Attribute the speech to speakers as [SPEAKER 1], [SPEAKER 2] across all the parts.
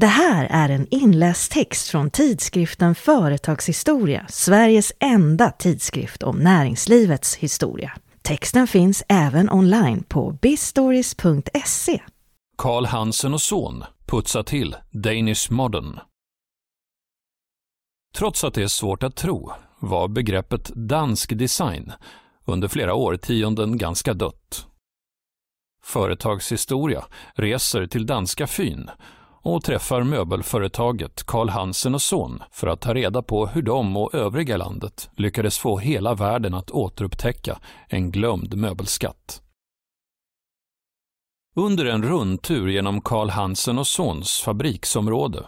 [SPEAKER 1] Det här är en inläst text från tidskriften Företagshistoria, Sveriges enda tidskrift om näringslivets historia. Texten finns även online på bistories.se.
[SPEAKER 2] Karl Hansen och son putsar till Danish Modern. Trots att det är svårt att tro var begreppet dansk design under flera årtionden ganska dött. Företagshistoria reser till danska Fyn och träffar möbelföretaget Carl Hansen och Son för att ta reda på hur de och övriga landet lyckades få hela världen att återupptäcka en glömd möbelskatt. Under en rundtur genom Carl Hansen och Sons fabriksområde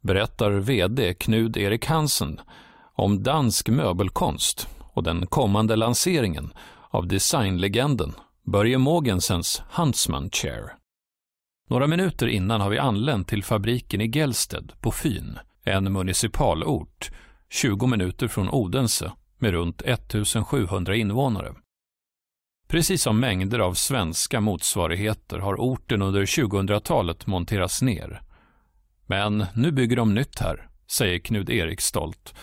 [SPEAKER 2] berättar VD Knud Erik Hansen om dansk möbelkonst och den kommande lanseringen av designlegenden Börje Mogensens Huntsman Chair. Några minuter innan har vi anlänt till fabriken i Gelsted på Fyn, en municipalort 20 minuter från Odense med runt 1700 invånare. Precis som mängder av svenska motsvarigheter har orten under 2000-talet monterats ner. Men nu bygger de nytt här, säger Knud Erik stolt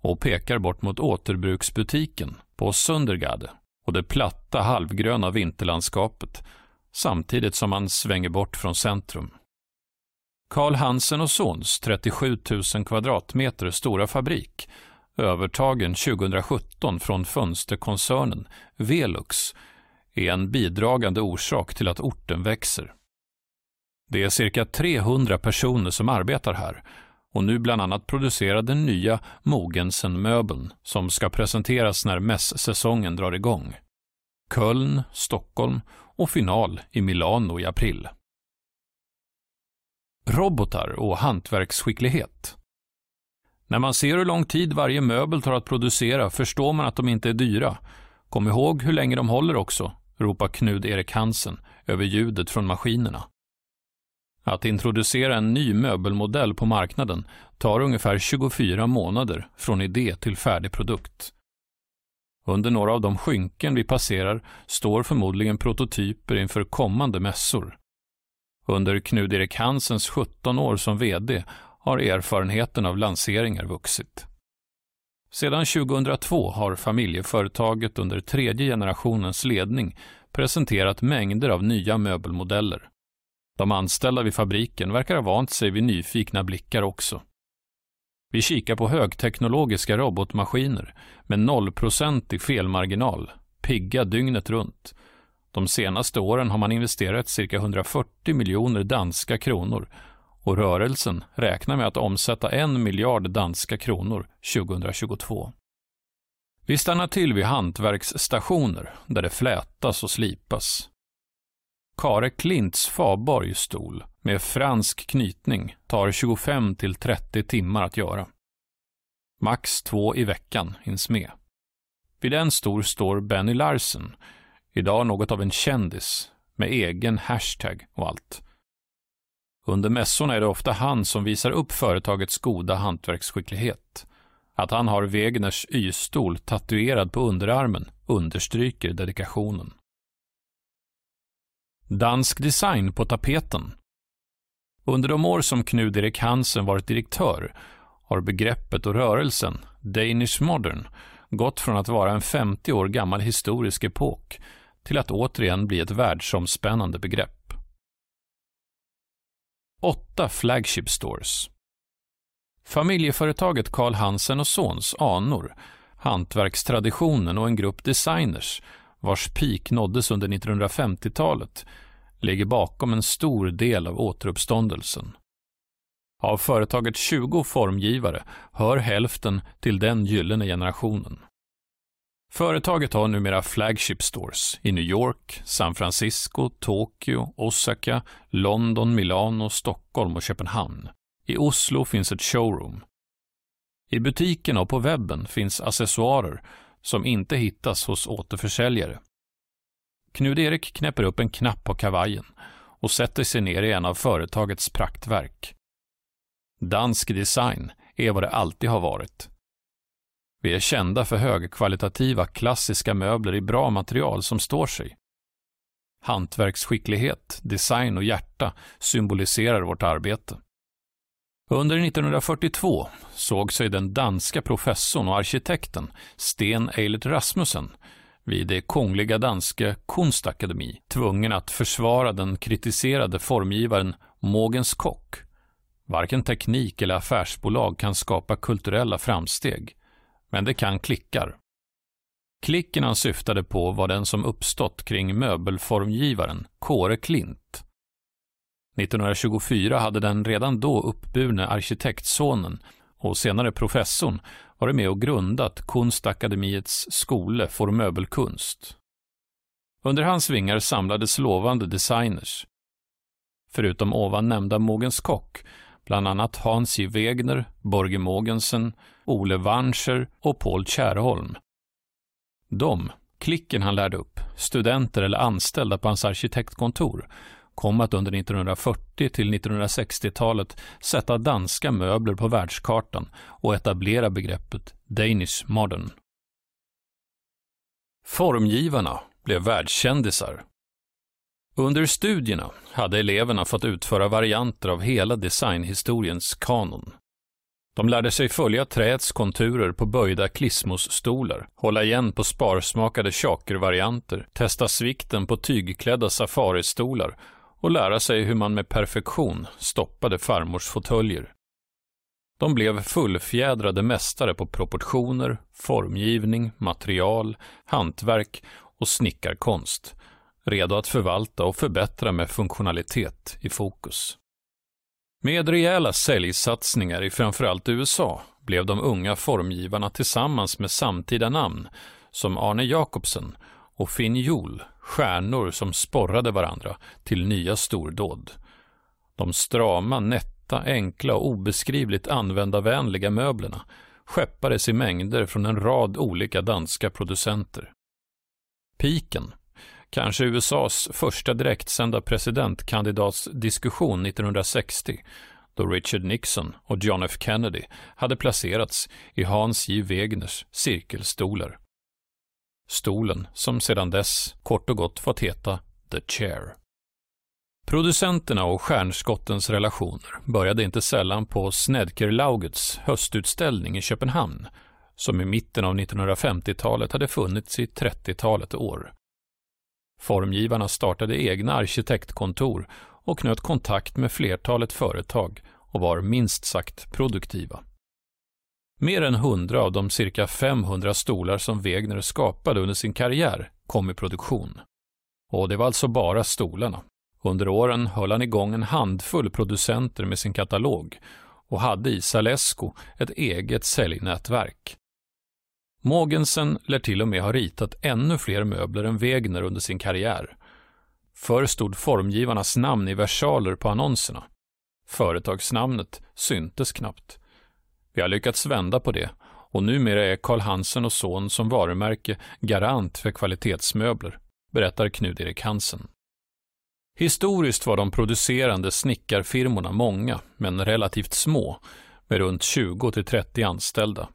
[SPEAKER 2] och pekar bort mot återbruksbutiken på Sundergade och det platta halvgröna vinterlandskapet samtidigt som man svänger bort från centrum. Karl Hansen och Sons 37 000 kvadratmeter stora fabrik, övertagen 2017 från fönsterkoncernen Velux, är en bidragande orsak till att orten växer. Det är cirka 300 personer som arbetar här och nu bland annat producerar den nya Mogensen-möbeln som ska presenteras när mässäsongen drar igång. Köln, Stockholm och final i Milano i april. Robotar och hantverksskicklighet. När man ser hur lång tid varje möbel tar att producera förstår man att de inte är dyra. Kom ihåg hur länge de håller också, ropar Knud Erik Hansen över ljudet från maskinerna. Att introducera en ny möbelmodell på marknaden tar ungefär 24 månader från idé till färdig produkt. Under några av de skynken vi passerar står förmodligen prototyper inför kommande mässor. Under Knud Erik Hansens 17 år som VD har erfarenheten av lanseringar vuxit. Sedan 2002 har familjeföretaget under tredje generationens ledning presenterat mängder av nya möbelmodeller. De anställda vid fabriken verkar ha vant sig vid nyfikna blickar också. Vi kikar på högteknologiska robotmaskiner med 0% i felmarginal, pigga dygnet runt. De senaste åren har man investerat cirka 140 miljoner danska kronor och rörelsen räknar med att omsätta en miljard danska kronor 2022. Vi stannar till vid hantverksstationer där det flätas och slipas. Kare Klints Faborg stol med fransk knytning tar 25 till 30 timmar att göra. Max två i veckan hinns med. Vid en stor står Benny Larsen, idag något av en kändis, med egen hashtag och allt. Under mässorna är det ofta han som visar upp företagets goda hantverksskicklighet. Att han har Wegners Y-stol tatuerad på underarmen understryker dedikationen. Dansk design på tapeten. Under de år som Knud Erik Hansen varit direktör har begreppet och rörelsen Danish Modern gått från att vara en 50 år gammal historisk epok till att återigen bli ett världsomspännande begrepp. Åtta flagship stores. Familjeföretaget Carl Hansen och Sons anor, hantverkstraditionen och en grupp designers vars peak nåddes under 1950-talet, ligger bakom en stor del av återuppståndelsen. Av företagets 20 formgivare hör hälften till den gyllene generationen. Företaget har numera flagship stores i New York, San Francisco, Tokyo, Osaka, London, Milano, Stockholm och Köpenhamn. I Oslo finns ett showroom. I butikerna och på webben finns accessoarer som inte hittas hos återförsäljare. Knud Erik knäpper upp en knapp på kavajen och sätter sig ner i en av företagets praktverk. Dansk design är vad det alltid har varit. Vi är kända för högkvalitativa klassiska möbler i bra material som står sig. Hantverksskicklighet, design och hjärta symboliserar vårt arbete. Under 1942 såg sig den danska professorn och arkitekten Sten Eilert Rasmussen vid det kungliga Danske Kunstakademi tvungen att försvara den kritiserade formgivaren Mogens Kock. Varken teknik eller affärsbolag kan skapa kulturella framsteg, men det kan klickar. Klicken han syftade på var den som uppstått kring möbelformgivaren Kåre Klint. 1924 hade den redan då uppburne arkitektsonen och senare professorn varit med och grundat Kunstakademiets skole för möbelkunst. Under hans vingar samlades lovande designers. Förutom ovan nämnda Mogens Kock, bland annat Hans J. Wegner, Borge Mogensen, Ole Wanscher och Paul Kärholm. De, klicken han lärde upp, studenter eller anställda på hans arkitektkontor, kom att under 1940 till 1960-talet sätta danska möbler på världskartan och etablera begreppet Danish modern. Formgivarna blev världskändisar. Under studierna hade eleverna fått utföra varianter av hela designhistoriens kanon. De lärde sig följa träets konturer på böjda klismosstolar, hålla igen på sparsmakade chakervarianter, testa svikten på tygklädda safaristolar och lära sig hur man med perfektion stoppade farmors fåtöljer. De blev fullfjädrade mästare på proportioner, formgivning, material, hantverk och snickarkonst, redo att förvalta och förbättra med funktionalitet i fokus. Med rejäla säljsatsningar i framförallt USA blev de unga formgivarna tillsammans med samtida namn som Arne Jacobsen och finjol, stjärnor som sporrade varandra till nya stordåd. De strama, nätta, enkla och obeskrivligt användarvänliga möblerna skeppades i mängder från en rad olika danska producenter. Piken, kanske USAs första direktsända presidentkandidatsdiskussion 1960, då Richard Nixon och John F Kennedy hade placerats i Hans J. Wegners cirkelstolar. Stolen som sedan dess kort och gott fått heta The Chair. Producenterna och stjärnskottens relationer började inte sällan på Snedkerlaugets höstutställning i Köpenhamn, som i mitten av 1950-talet hade funnits i 30-talet år. Formgivarna startade egna arkitektkontor och knöt kontakt med flertalet företag och var minst sagt produktiva. Mer än hundra av de cirka 500 stolar som Wegner skapade under sin karriär kom i produktion. Och det var alltså bara stolarna. Under åren höll han igång en handfull producenter med sin katalog och hade i Salesco ett eget säljnätverk. Mogensen lär till och med ha ritat ännu fler möbler än Wegner under sin karriär. Förr stod formgivarnas namn i versaler på annonserna. Företagsnamnet syntes knappt. Vi har lyckats vända på det och numera är Karl Hansen och Son som varumärke garant för kvalitetsmöbler, berättar Knut-Erik Hansen. Historiskt var de producerande snickarfirmorna många, men relativt små, med runt 20-30 anställda.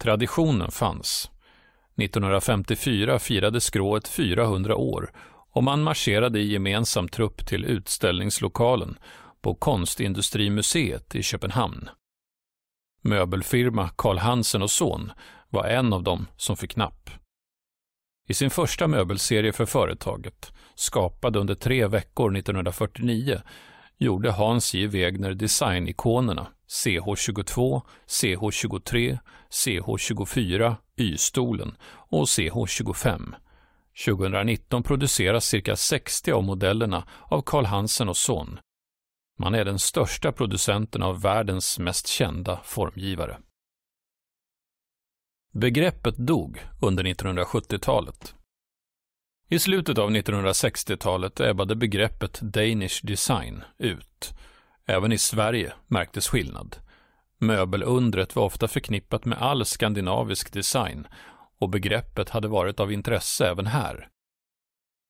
[SPEAKER 2] Traditionen fanns. 1954 firade skrået 400 år och man marscherade i gemensam trupp till utställningslokalen på Konstindustrimuseet i Köpenhamn. Möbelfirma Carl Hansen och Son var en av dem som fick napp. I sin första möbelserie för företaget, skapad under tre veckor 1949, gjorde Hans J. Wegner designikonerna CH22, CH23, CH24, Y-stolen och CH25. 2019 produceras cirka 60 av modellerna av Carl Hansen och Son man är den största producenten av världens mest kända formgivare. Begreppet dog under 1970-talet. I slutet av 1960-talet ebbade begreppet Danish design ut. Även i Sverige märktes skillnad. Möbelundret var ofta förknippat med all skandinavisk design och begreppet hade varit av intresse även här.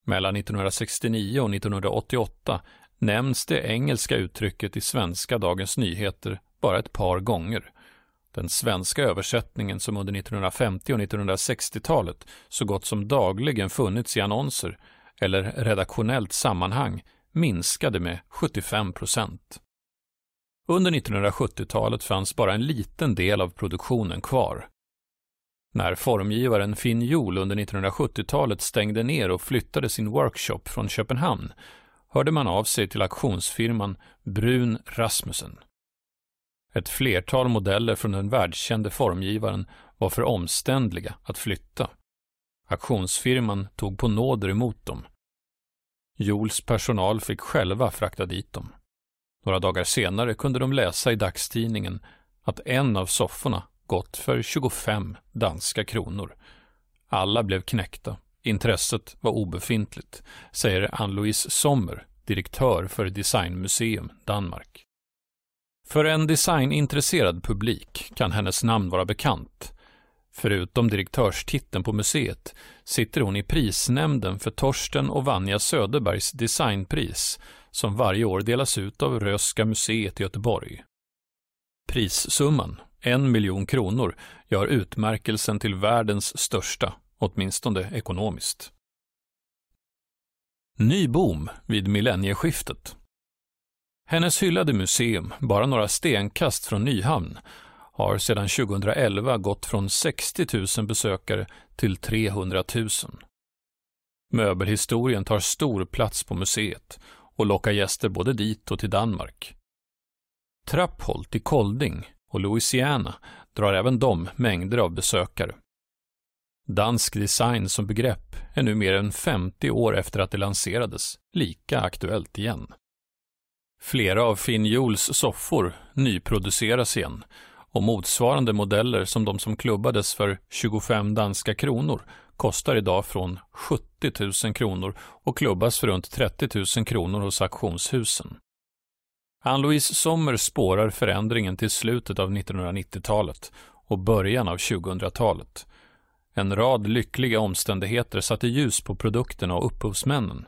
[SPEAKER 2] Mellan 1969 och 1988 nämns det engelska uttrycket i svenska Dagens Nyheter bara ett par gånger. Den svenska översättningen som under 1950 och 1960-talet så gott som dagligen funnits i annonser eller redaktionellt sammanhang minskade med 75 procent. Under 1970-talet fanns bara en liten del av produktionen kvar. När formgivaren Finn Jol under 1970-talet stängde ner och flyttade sin workshop från Köpenhamn hörde man av sig till auktionsfirman Brun Rasmussen. Ett flertal modeller från den världskände formgivaren var för omständliga att flytta. Auktionsfirman tog på nåder emot dem. Jols personal fick själva frakta dit dem. Några dagar senare kunde de läsa i dagstidningen att en av sofforna gått för 25 danska kronor. Alla blev knäckta. Intresset var obefintligt, säger Ann-Louise Sommer, direktör för Designmuseum Danmark. För en designintresserad publik kan hennes namn vara bekant. Förutom direktörstiteln på museet sitter hon i prisnämnden för Torsten och Vanja Söderbergs designpris som varje år delas ut av Röhsska museet i Göteborg. Prissumman, en miljon kronor, gör utmärkelsen till världens största, åtminstone ekonomiskt. Ny boom vid millennieskiftet. Hennes hyllade museum, bara några stenkast från Nyhamn, har sedan 2011 gått från 60 000 besökare till 300 000. Möbelhistorien tar stor plats på museet och lockar gäster både dit och till Danmark. Trappholt i Kolding och Louisiana drar även de mängder av besökare. Dansk design som begrepp är nu mer än 50 år efter att det lanserades lika aktuellt igen. Flera av Finn Jules soffor nyproduceras igen och motsvarande modeller som de som klubbades för 25 danska kronor kostar idag från 70 000 kronor och klubbas för runt 30 000 kronor hos auktionshusen. Ann-Louise Sommer spårar förändringen till slutet av 1990-talet och början av 2000-talet. En rad lyckliga omständigheter satte ljus på produkterna och upphovsmännen.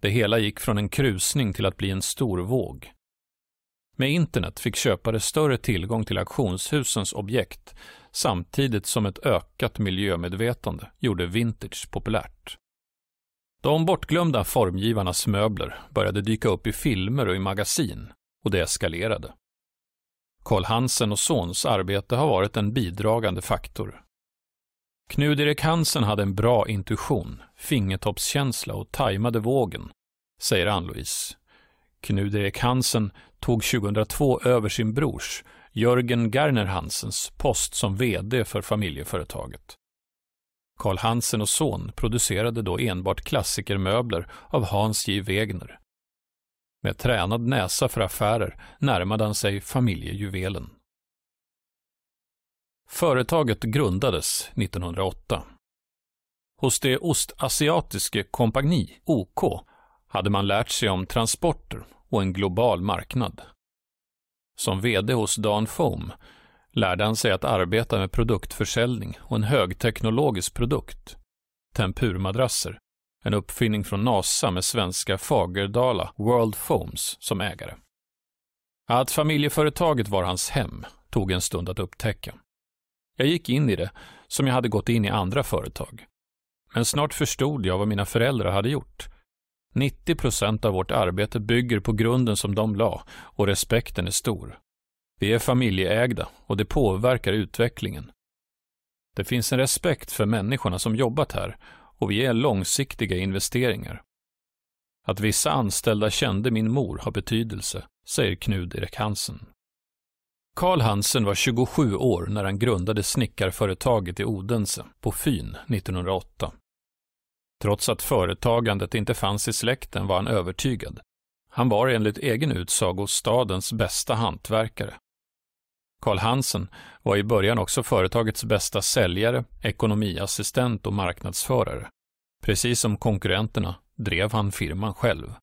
[SPEAKER 2] Det hela gick från en krusning till att bli en stor våg. Med internet fick köpare större tillgång till auktionshusens objekt samtidigt som ett ökat miljömedvetande gjorde vintage populärt. De bortglömda formgivarnas möbler började dyka upp i filmer och i magasin och det eskalerade. Karl Hansen och Sons arbete har varit en bidragande faktor. Knud-Erik Hansen hade en bra intuition, fingertoppskänsla och tajmade vågen, säger Ann-Louise. Knud-Erik Hansen tog 2002 över sin brors, Jörgen Garner Hansens, post som VD för familjeföretaget. Karl Hansen och son producerade då enbart klassikermöbler av Hans J. Wegner. Med tränad näsa för affärer närmade han sig familjejuvelen. Företaget grundades 1908. Hos det Ostasiatiske kompagni, OK, hade man lärt sig om transporter och en global marknad. Som VD hos Dan Foam lärde han sig att arbeta med produktförsäljning och en högteknologisk produkt, tempurmadrasser, en uppfinning från NASA med svenska Fagerdala World Foams som ägare. Att familjeföretaget var hans hem tog en stund att upptäcka. Jag gick in i det som jag hade gått in i andra företag. Men snart förstod jag vad mina föräldrar hade gjort 90 procent av vårt arbete bygger på grunden som de la och respekten är stor. Vi är familjeägda och det påverkar utvecklingen. Det finns en respekt för människorna som jobbat här och vi är långsiktiga investeringar. Att vissa anställda kände min mor har betydelse, säger Knud Erik Hansen. Karl Hansen var 27 år när han grundade snickarföretaget i Odense på Fyn 1908. Trots att företagandet inte fanns i släkten var han övertygad. Han var enligt egen utsago stadens bästa hantverkare. Karl Hansen var i början också företagets bästa säljare, ekonomiassistent och marknadsförare. Precis som konkurrenterna drev han firman själv.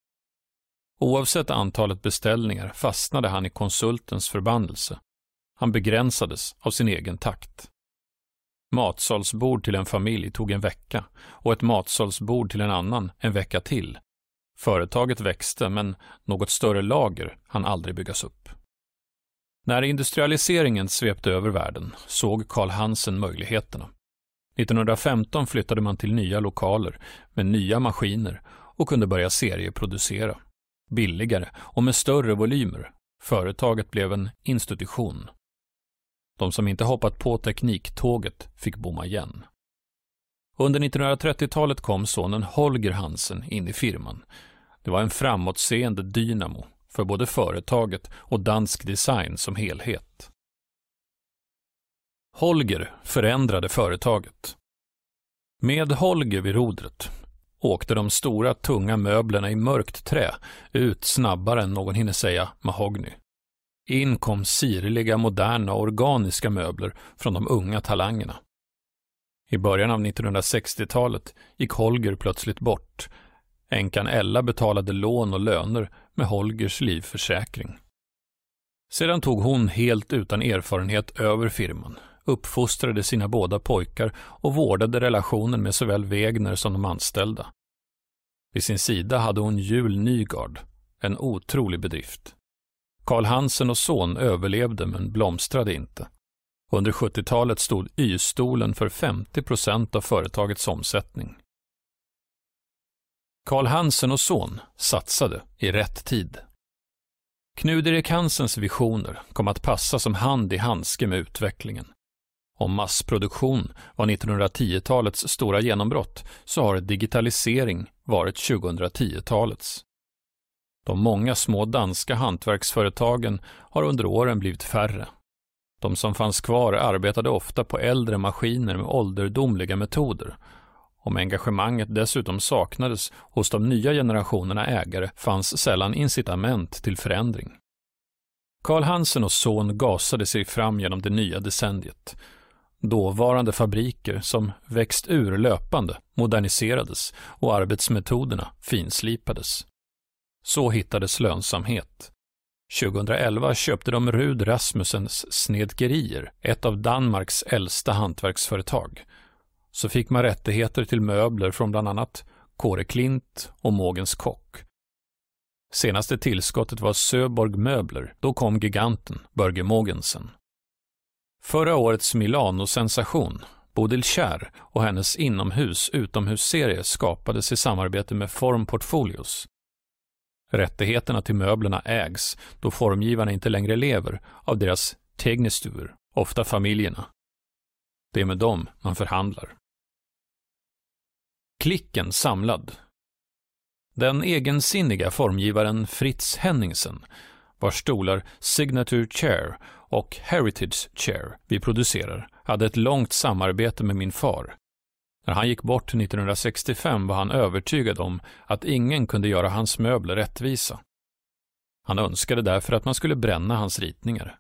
[SPEAKER 2] Oavsett antalet beställningar fastnade han i konsultens förbannelse. Han begränsades av sin egen takt. Matsalsbord till en familj tog en vecka och ett matsalsbord till en annan en vecka till. Företaget växte, men något större lager hann aldrig byggas upp. När industrialiseringen svepte över världen såg Karl Hansen möjligheterna. 1915 flyttade man till nya lokaler med nya maskiner och kunde börja serieproducera. Billigare och med större volymer Företaget blev en institution. De som inte hoppat på tekniktåget fick bomma igen. Under 1930-talet kom sonen Holger Hansen in i firman. Det var en framåtseende dynamo för både företaget och dansk design som helhet. Holger förändrade företaget. Med Holger vid rodret åkte de stora tunga möblerna i mörkt trä ut snabbare än någon hinner säga mahogny. In kom sirliga, moderna, organiska möbler från de unga talangerna. I början av 1960-talet gick Holger plötsligt bort. Änkan Ella betalade lån och löner med Holgers livförsäkring. Sedan tog hon helt utan erfarenhet över firman, uppfostrade sina båda pojkar och vårdade relationen med såväl Wegner som de anställda. Vid sin sida hade hon Jul Nygard, en otrolig bedrift. Karl Hansen och son överlevde men blomstrade inte. Under 70-talet stod Y-stolen för 50 procent av företagets omsättning. Karl Hansen och son satsade i rätt tid. Knud-Erik Hansens visioner kom att passa som hand i handske med utvecklingen. Om massproduktion var 1910-talets stora genombrott så har digitalisering varit 2010-talets. De många små danska hantverksföretagen har under åren blivit färre. De som fanns kvar arbetade ofta på äldre maskiner med ålderdomliga metoder. Om engagemanget dessutom saknades hos de nya generationerna ägare fanns sällan incitament till förändring. Karl Hansen och son gasade sig fram genom det nya decenniet. Dåvarande fabriker som växt ur löpande moderniserades och arbetsmetoderna finslipades. Så hittades lönsamhet. 2011 köpte de Rud Rasmussens Snedkerier, ett av Danmarks äldsta hantverksföretag. Så fick man rättigheter till möbler från bland annat Kåre Klint och Mågens Kock. Senaste tillskottet var Söborg Möbler, då kom giganten Börge Mogensen. Förra årets Milano-sensation, Bodil Kjær och hennes inomhus-utomhusserie skapades i samarbete med Form Portfolios Rättigheterna till möblerna ägs, då formgivarna inte längre lever, av deras tegnestuer, ofta familjerna. Det är med dem man förhandlar. Klicken samlad. Den egensinniga formgivaren Fritz Henningsen, vars stolar Signature Chair och Heritage Chair vi producerar, hade ett långt samarbete med min far, när han gick bort 1965 var han övertygad om att ingen kunde göra hans möbler rättvisa. Han önskade därför att man skulle bränna hans ritningar.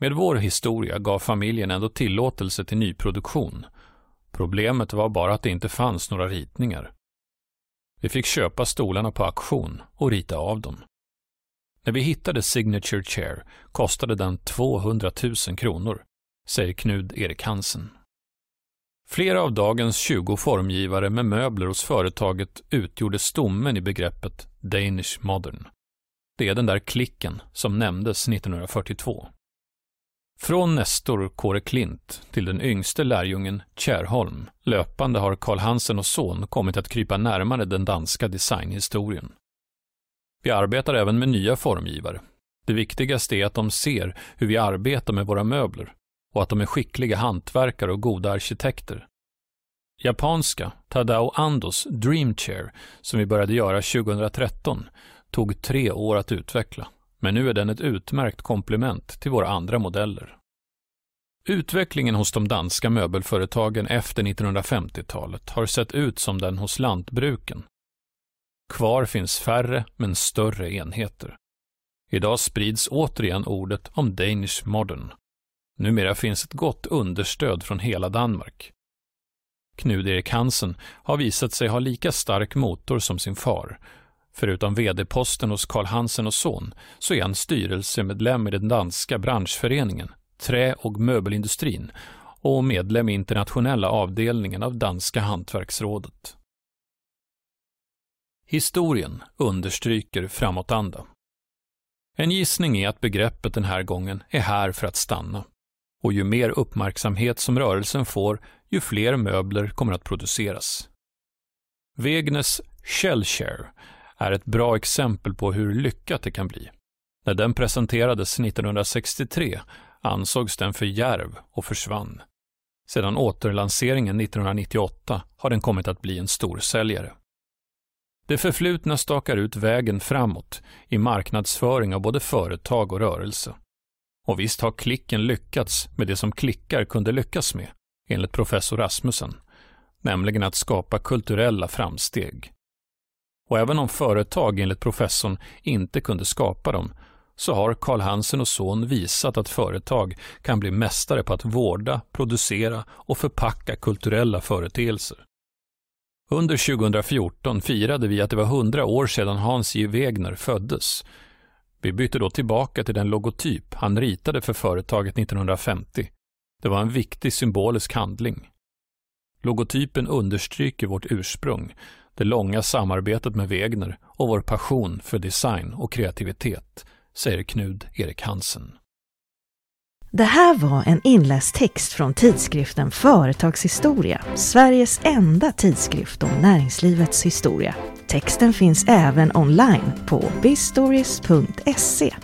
[SPEAKER 2] Med vår historia gav familjen ändå tillåtelse till nyproduktion. Problemet var bara att det inte fanns några ritningar. Vi fick köpa stolarna på auktion och rita av dem. När vi hittade Signature Chair kostade den 200 000 kronor, säger Knud Erik Hansen. Flera av dagens 20 formgivare med möbler hos företaget utgjorde stommen i begreppet Danish Modern. Det är den där klicken som nämndes 1942. Från Nestor Kåre Klint till den yngste lärjungen Kärholm löpande har Karl Hansen och son kommit att krypa närmare den danska designhistorien. Vi arbetar även med nya formgivare. Det viktigaste är att de ser hur vi arbetar med våra möbler och att de är skickliga hantverkare och goda arkitekter. Japanska Tadao Andos Dream Chair, som vi började göra 2013, tog tre år att utveckla, men nu är den ett utmärkt komplement till våra andra modeller. Utvecklingen hos de danska möbelföretagen efter 1950-talet har sett ut som den hos lantbruken. Kvar finns färre men större enheter. Idag sprids återigen ordet om Danish Modern Numera finns ett gott understöd från hela Danmark. Knud-Erik Hansen har visat sig ha lika stark motor som sin far. Förutom vd-posten hos Carl Hansen och son så är han styrelsemedlem i den danska branschföreningen Trä och möbelindustrin och medlem i internationella avdelningen av Danska hantverksrådet. Historien understryker framåtanda. En gissning är att begreppet den här gången är här för att stanna och ju mer uppmärksamhet som rörelsen får, ju fler möbler kommer att produceras. Wegners Shellshare är ett bra exempel på hur lyckat det kan bli. När den presenterades 1963 ansågs den för järv och försvann. Sedan återlanseringen 1998 har den kommit att bli en storsäljare. Det förflutna stakar ut vägen framåt i marknadsföring av både företag och rörelse. Och visst har klicken lyckats med det som klickar kunde lyckas med, enligt professor Rasmussen, nämligen att skapa kulturella framsteg. Och även om företag enligt professorn inte kunde skapa dem, så har Karl Hansen och son visat att företag kan bli mästare på att vårda, producera och förpacka kulturella företeelser. Under 2014 firade vi att det var 100 år sedan Hans J. Wegner föddes. Vi bytte då tillbaka till den logotyp han ritade för företaget 1950. Det var en viktig symbolisk handling. Logotypen understryker vårt ursprung, det långa samarbetet med Wegner och vår passion för design och kreativitet, säger Knud Erik Hansen.
[SPEAKER 1] Det här var en inläst text från tidskriften Företagshistoria, Sveriges enda tidskrift om näringslivets historia. Texten finns även online på bistories.se.